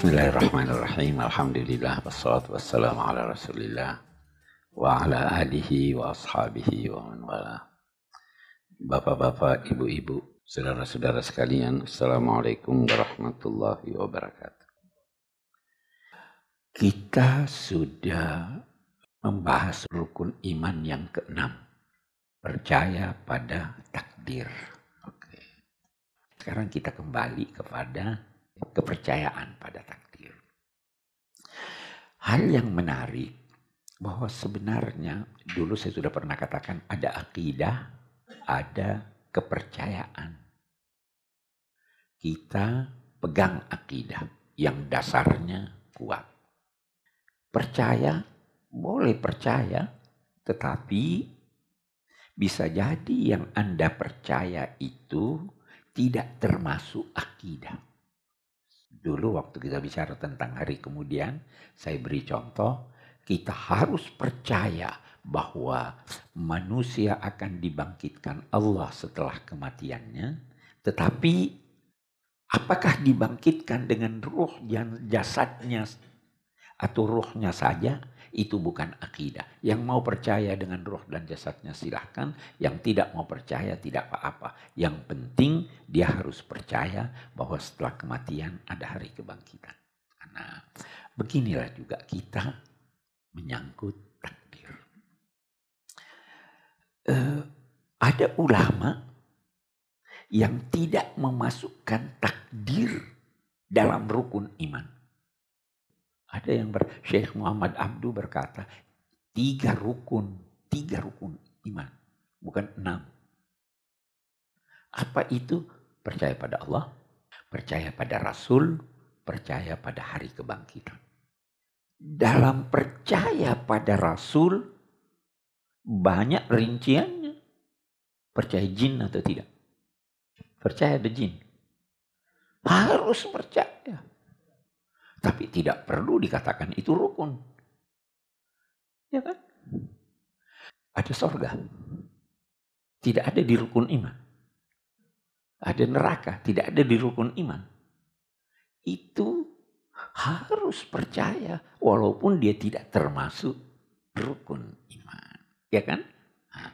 Bismillahirrahmanirrahim. Alhamdulillah wassalatu wassalamu ala Rasulillah wa ala alihi wa ashabihi wa man wala. Bapak-bapak, ibu-ibu, saudara-saudara sekalian, Assalamualaikum warahmatullahi wabarakatuh. Kita sudah membahas rukun iman yang keenam. Percaya pada takdir. Oke. Sekarang kita kembali kepada kepercayaan pada takdir. Hal yang menarik bahwa sebenarnya dulu saya sudah pernah katakan ada akidah, ada kepercayaan. Kita pegang akidah yang dasarnya kuat. Percaya boleh percaya, tetapi bisa jadi yang Anda percaya itu tidak termasuk akidah. Dulu waktu kita bicara tentang hari kemudian, saya beri contoh, kita harus percaya bahwa manusia akan dibangkitkan Allah setelah kematiannya, tetapi apakah dibangkitkan dengan ruh yang jasadnya atau ruhnya saja itu bukan akidah. Yang mau percaya dengan roh dan jasadnya silahkan. Yang tidak mau percaya tidak apa-apa. Yang penting dia harus percaya bahwa setelah kematian ada hari kebangkitan. Karena beginilah juga kita menyangkut takdir. Uh, ada ulama yang tidak memasukkan takdir dalam rukun iman. Ada yang ber, Syekh Muhammad Abdu berkata, tiga rukun, tiga rukun iman, bukan enam. Apa itu? Percaya pada Allah, percaya pada Rasul, percaya pada hari kebangkitan. Dalam percaya pada Rasul, banyak rinciannya. Percaya jin atau tidak? Percaya ada jin. Harus percaya. Tapi tidak perlu dikatakan itu rukun. Ya kan? Ada sorga. Tidak ada di rukun iman. Ada neraka. Tidak ada di rukun iman. Itu harus percaya. Walaupun dia tidak termasuk rukun iman. Ya kan? Nah,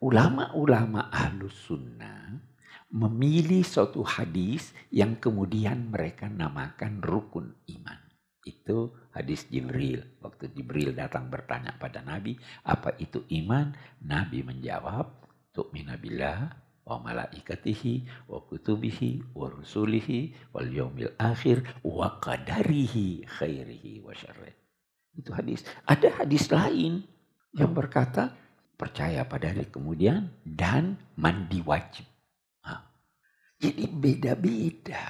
ulama-ulama ahlus sunnah memilih suatu hadis yang kemudian mereka namakan rukun iman. Itu hadis Jibril. Waktu Jibril datang bertanya pada Nabi, apa itu iman? Nabi menjawab, tu'mina billah wa malaikatihi wa kutubihi wa rusulihi wal yaumil akhir wa qadarihi khairihi wa syarrih. Itu hadis. Ada hadis lain yang berkata percaya pada hari kemudian dan mandi wajib. Jadi beda-beda.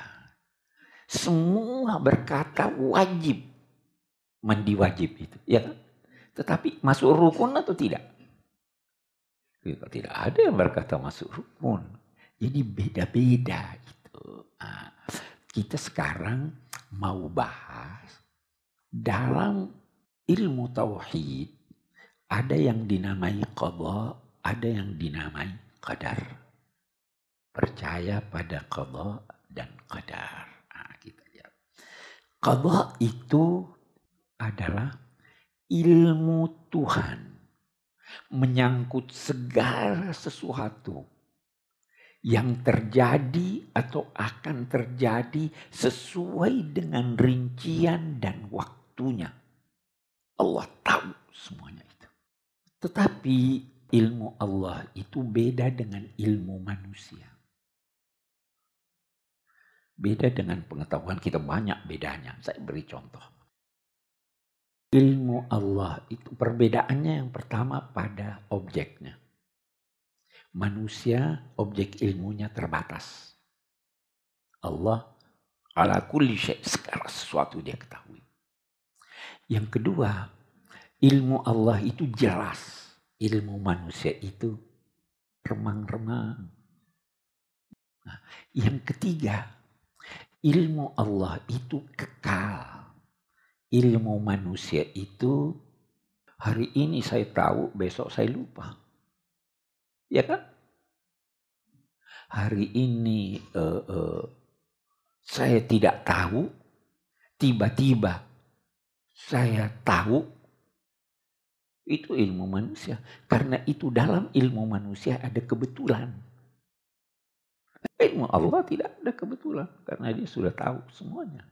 Semua berkata wajib. Mandi wajib itu. Ya kan? Tetapi masuk rukun atau tidak? Tidak ada yang berkata masuk rukun. Jadi beda-beda itu. Nah, kita sekarang mau bahas dalam ilmu tauhid ada yang dinamai qadha, ada yang dinamai qadar percaya pada qadha dan qadar. Nah, kita lihat. Qadha itu adalah ilmu Tuhan menyangkut segala sesuatu yang terjadi atau akan terjadi sesuai dengan rincian dan waktunya. Allah tahu semuanya itu. Tetapi ilmu Allah itu beda dengan ilmu manusia. Beda dengan pengetahuan kita banyak bedanya. Saya beri contoh. Ilmu Allah itu perbedaannya yang pertama pada objeknya. Manusia objek ilmunya terbatas. Allah ala kulli syai segala sesuatu dia ketahui. Yang kedua, ilmu Allah itu jelas. Ilmu manusia itu remang-remang. Nah, yang ketiga, ilmu Allah itu kekal. Ilmu manusia itu hari ini saya tahu, besok saya lupa. Ya kan? Hari ini uh, uh, saya tidak tahu, tiba-tiba saya tahu itu ilmu manusia. Karena itu dalam ilmu manusia ada kebetulan. Ilmu Allah tidak ada kebetulan. Karena dia sudah tahu semuanya.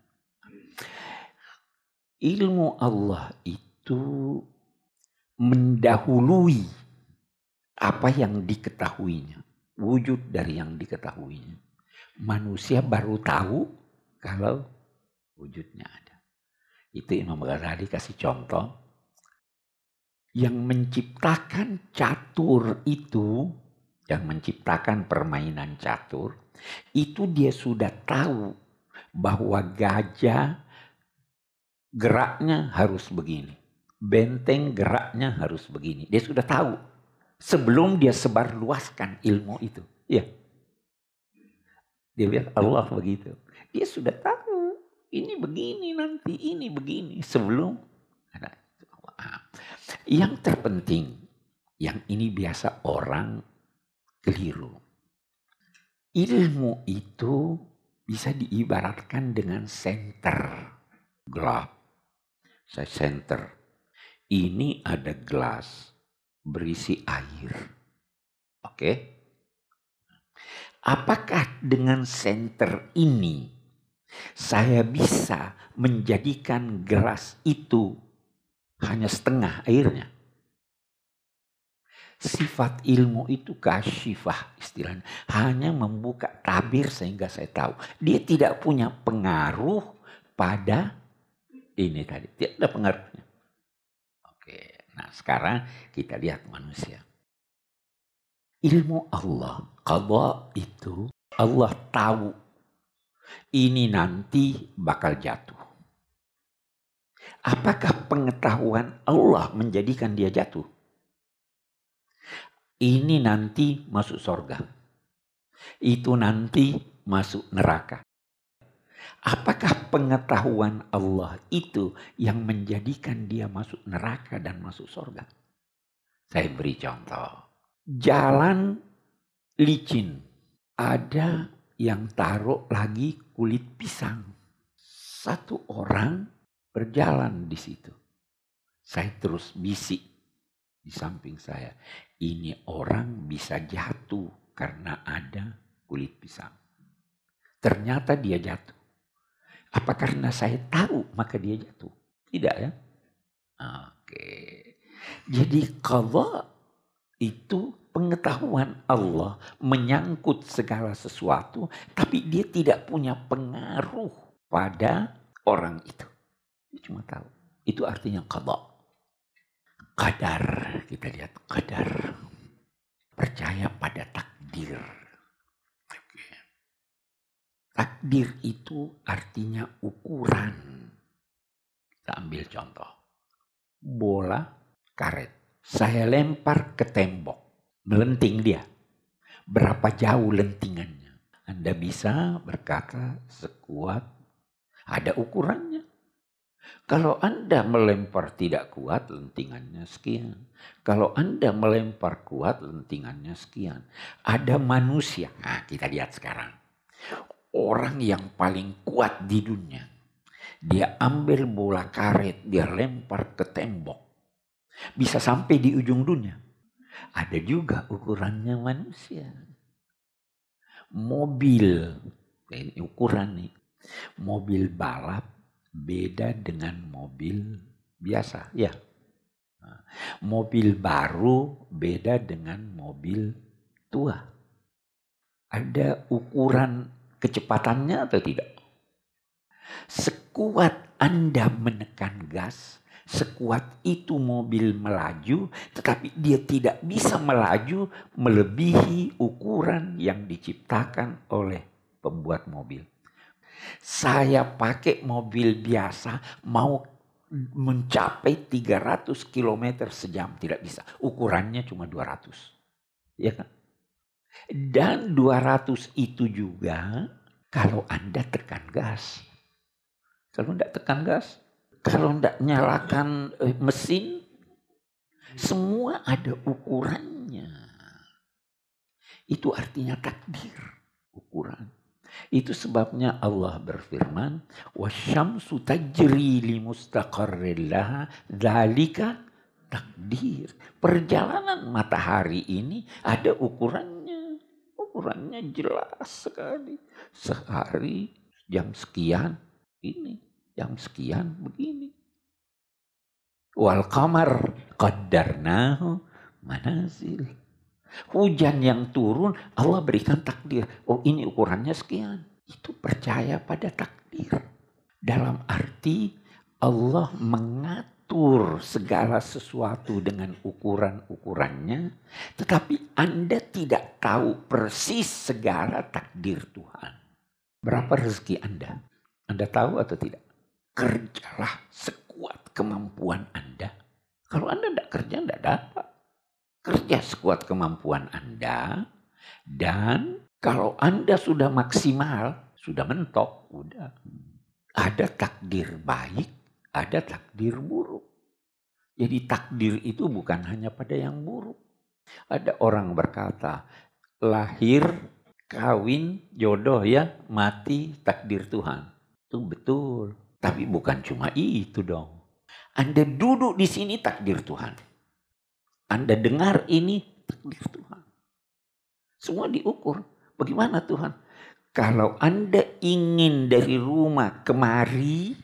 Ilmu Allah itu mendahului apa yang diketahuinya. Wujud dari yang diketahuinya. Manusia baru tahu kalau wujudnya ada. Itu Imam Ghazali kasih contoh yang menciptakan catur itu, yang menciptakan permainan catur, itu dia sudah tahu bahwa gajah geraknya harus begini. Benteng geraknya harus begini. Dia sudah tahu sebelum dia sebar luaskan ilmu itu. Ya. Dia bilang Allah begitu. Dia sudah tahu ini begini nanti, ini begini sebelum yang terpenting, yang ini biasa orang keliru. Ilmu itu bisa diibaratkan dengan senter gelap. Saya senter. Ini ada gelas berisi air. Oke? Apakah dengan senter ini saya bisa menjadikan gelas itu hanya setengah airnya. Sifat ilmu itu kasyifah istilahnya. Hanya membuka tabir sehingga saya tahu. Dia tidak punya pengaruh pada ini tadi. Tidak ada pengaruhnya. Oke, nah sekarang kita lihat manusia. Ilmu Allah, kalau itu Allah tahu ini nanti bakal jatuh. Apakah pengetahuan Allah menjadikan dia jatuh? Ini nanti masuk sorga. Itu nanti masuk neraka. Apakah pengetahuan Allah itu yang menjadikan dia masuk neraka dan masuk sorga? Saya beri contoh. Jalan licin. Ada yang taruh lagi kulit pisang. Satu orang berjalan di situ. Saya terus bisik di samping saya. Ini orang bisa jatuh karena ada kulit pisang. Ternyata dia jatuh. Apa karena saya tahu maka dia jatuh? Tidak ya? Oke. Jadi kalau itu pengetahuan Allah menyangkut segala sesuatu, tapi dia tidak punya pengaruh pada orang itu. Dia cuma tahu. Itu artinya qadha. Qadar. Kita lihat qadar. Percaya pada takdir. Takdir itu artinya ukuran. Kita ambil contoh. Bola karet. Saya lempar ke tembok. Melenting dia. Berapa jauh lentingannya? Anda bisa berkata sekuat ada ukurannya. Kalau Anda melempar tidak kuat, lentingannya sekian. Kalau Anda melempar kuat, lentingannya sekian. Ada manusia, nah kita lihat sekarang. Orang yang paling kuat di dunia. Dia ambil bola karet, dia lempar ke tembok. Bisa sampai di ujung dunia. Ada juga ukurannya manusia. Mobil, ini ukuran nih. Mobil balap beda dengan mobil biasa, ya. Mobil baru beda dengan mobil tua. Ada ukuran kecepatannya atau tidak? Sekuat Anda menekan gas, sekuat itu mobil melaju, tetapi dia tidak bisa melaju melebihi ukuran yang diciptakan oleh pembuat mobil. Saya pakai mobil biasa mau mencapai 300 km sejam tidak bisa. Ukurannya cuma 200. Ya kan? Dan 200 itu juga kalau Anda tekan gas. Kalau tidak tekan gas, kalau tidak nyalakan eh, mesin, semua ada ukurannya. Itu artinya takdir, ukuran. Itu sebabnya Allah berfirman, "Wasyamsu tajri li mustaqarrillah dzalika takdir." Perjalanan matahari ini ada ukurannya. Ukurannya jelas sekali. Sehari jam sekian ini, jam sekian begini. Wal qamar qaddarnahu manazil. Hujan yang turun Allah berikan takdir. Oh ini ukurannya sekian. Itu percaya pada takdir. Dalam arti Allah mengatur segala sesuatu dengan ukuran-ukurannya. Tetapi Anda tidak tahu persis segala takdir Tuhan. Berapa rezeki Anda? Anda tahu atau tidak? Kerjalah sekuat kemampuan Anda. Kalau Anda tidak kerja, tidak dapat. Kerja sekuat kemampuan Anda. Dan kalau Anda sudah maksimal, sudah mentok, udah. Ada takdir baik, ada takdir buruk. Jadi takdir itu bukan hanya pada yang buruk. Ada orang berkata, lahir, kawin, jodoh ya, mati, takdir Tuhan. Itu betul. Tapi bukan cuma itu dong. Anda duduk di sini takdir Tuhan. Anda dengar ini takdir Tuhan. Semua diukur. Bagaimana Tuhan? Kalau Anda ingin dari rumah kemari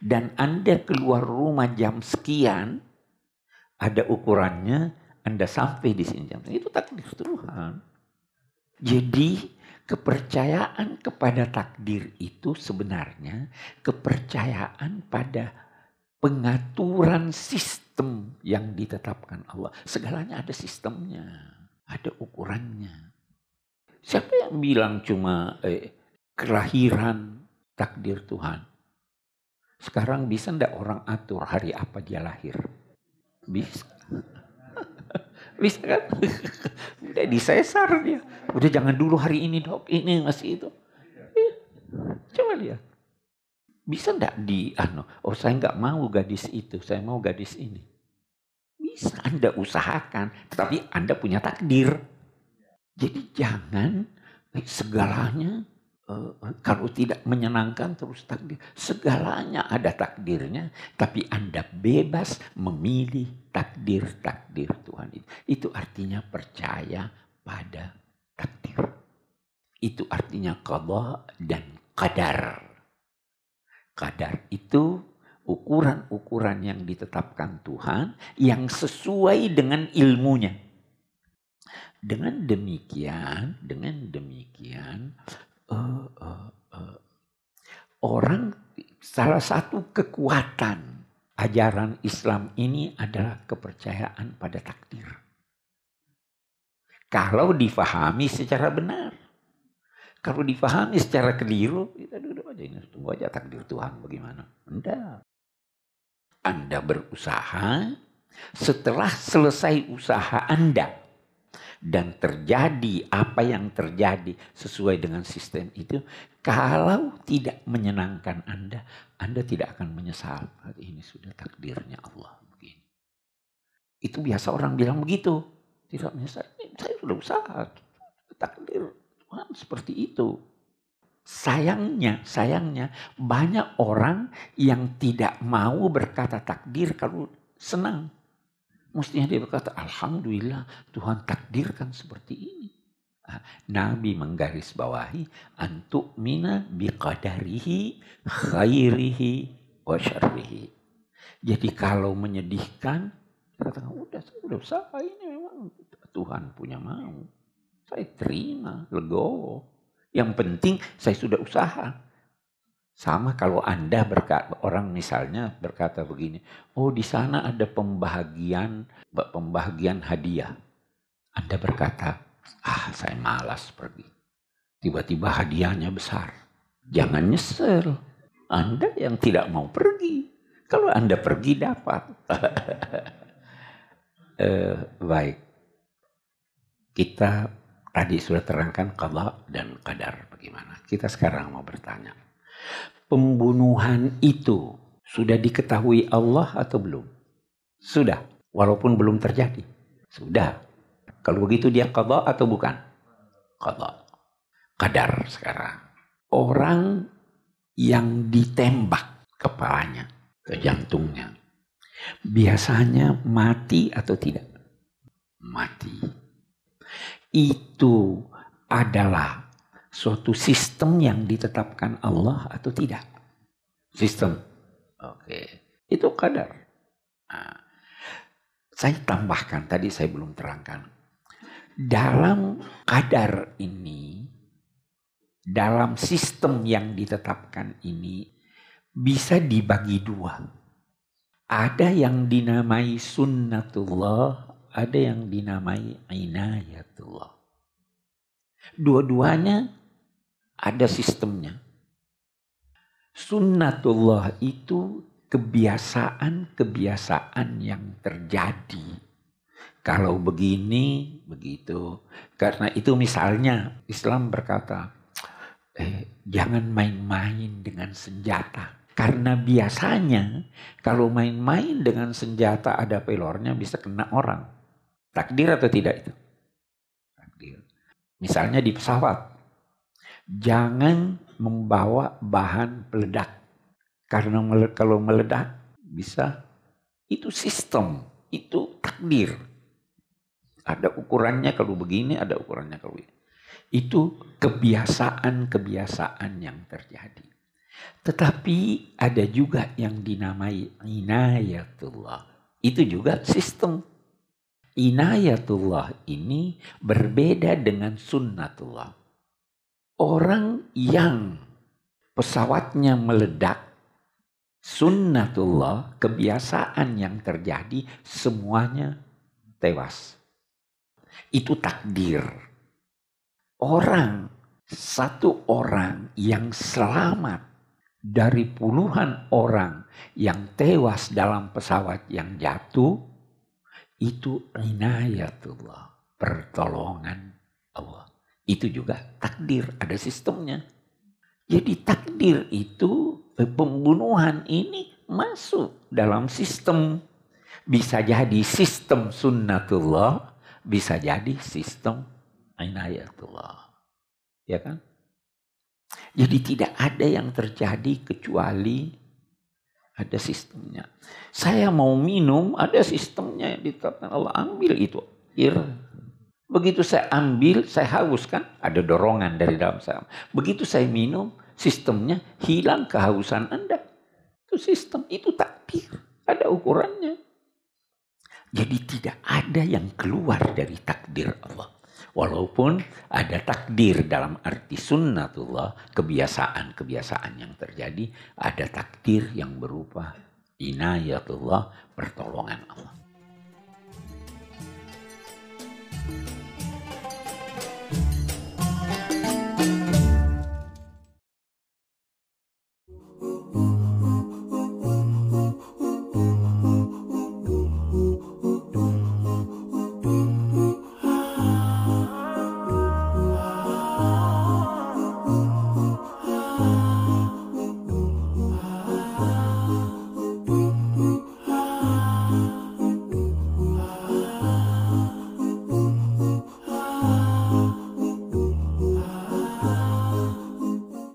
dan Anda keluar rumah jam sekian, ada ukurannya, Anda sampai di sini jam sekian. Itu takdir Tuhan. Jadi Kepercayaan kepada takdir itu sebenarnya kepercayaan pada pengaturan sistem yang ditetapkan Allah. Segalanya ada sistemnya, ada ukurannya. Siapa yang bilang cuma eh, kelahiran takdir Tuhan? Sekarang bisa ndak orang atur hari apa dia lahir? Bisa. Bisa kan? Udah disesar dia. Udah jangan dulu hari ini dok, ini masih itu. Eh, coba lihat. Bisa enggak di, ano, oh saya enggak mau gadis itu, saya mau gadis ini. Bisa Anda usahakan, tapi Anda punya takdir. Jadi jangan eh, segalanya uh, kalau tidak menyenangkan terus takdir. Segalanya ada takdirnya, tapi Anda bebas memilih takdir-takdir Tuhan itu. Itu artinya percaya pada takdir. Itu artinya qada dan qadar. Qadar itu ukuran-ukuran yang ditetapkan Tuhan yang sesuai dengan ilmunya. Dengan demikian, dengan demikian uh, uh, uh, orang salah satu kekuatan ajaran Islam ini adalah kepercayaan pada takdir. Kalau difahami secara benar. Kalau difahami secara keliru, aja ini tunggu aja takdir Tuhan bagaimana. Enggak. Anda berusaha, setelah selesai usaha Anda, dan terjadi apa yang terjadi sesuai dengan sistem itu, kalau tidak menyenangkan Anda, Anda tidak akan menyesal. Ini sudah takdirnya Allah begini. Itu biasa orang bilang begitu. Tidak menyesal. Saya sudah usaha. Takdir Tuhan seperti itu. Sayangnya, sayangnya banyak orang yang tidak mau berkata takdir kalau senang. Mestinya dia berkata, Alhamdulillah Tuhan takdirkan seperti ini. Ah, Nabi menggarisbawahi antuk mina biqadarihi khairihi wa syarrihi. Jadi kalau menyedihkan, katakan udah saya udah usaha ini memang Tuhan punya mau. Saya terima, legowo. Yang penting saya sudah usaha. Sama kalau Anda berkata, orang misalnya berkata begini, oh di sana ada pembahagian pembahagian hadiah. Anda berkata, ah saya malas pergi. Tiba-tiba hadiahnya besar. Jangan nyesel. Anda yang tidak mau pergi. Kalau Anda pergi dapat. eh, baik. Kita tadi sudah terangkan qadha dan qadar bagaimana. Kita sekarang mau bertanya pembunuhan itu sudah diketahui Allah atau belum? Sudah, walaupun belum terjadi. Sudah. Kalau begitu dia qadha atau bukan? Qadha. kadar sekarang. Orang yang ditembak kepalanya ke jantungnya. Biasanya mati atau tidak? Mati. Itu adalah suatu sistem yang ditetapkan Allah atau tidak? Sistem. Oke. Itu kadar. Nah, saya tambahkan, tadi saya belum terangkan. Dalam kadar ini, dalam sistem yang ditetapkan ini, bisa dibagi dua. Ada yang dinamai sunnatullah, ada yang dinamai inayatullah. Dua-duanya ada sistemnya. Sunnatullah itu kebiasaan-kebiasaan yang terjadi. Kalau begini, begitu. Karena itu misalnya Islam berkata, eh, jangan main-main dengan senjata. Karena biasanya kalau main-main dengan senjata ada pelornya bisa kena orang. Takdir atau tidak itu? Takdir. Misalnya di pesawat. Jangan membawa bahan peledak. Karena kalau meledak bisa itu sistem, itu takdir. Ada ukurannya kalau begini, ada ukurannya kalau begini. Itu kebiasaan-kebiasaan yang terjadi. Tetapi ada juga yang dinamai inayatullah. Itu juga sistem. Inayatullah ini berbeda dengan sunnatullah. Orang yang pesawatnya meledak, sunnatullah, kebiasaan yang terjadi semuanya tewas. Itu takdir. Orang, satu orang yang selamat dari puluhan orang yang tewas dalam pesawat yang jatuh, itu inayatullah, pertolongan Allah. Itu juga takdir, ada sistemnya. Jadi takdir itu, eh, pembunuhan ini masuk dalam sistem. Bisa jadi sistem sunnatullah, bisa jadi sistem inayatullah. Ya kan? Jadi tidak ada yang terjadi kecuali ada sistemnya. Saya mau minum, ada sistemnya yang ditetapkan Allah. Ambil itu air. Begitu saya ambil, saya hauskan, ada dorongan dari dalam saya. Begitu saya minum, sistemnya hilang kehausan Anda. Itu sistem, itu takdir. Ada ukurannya. Jadi tidak ada yang keluar dari takdir Allah. Walaupun ada takdir dalam arti sunnatullah, kebiasaan-kebiasaan yang terjadi, ada takdir yang berupa inayatullah, pertolongan Allah.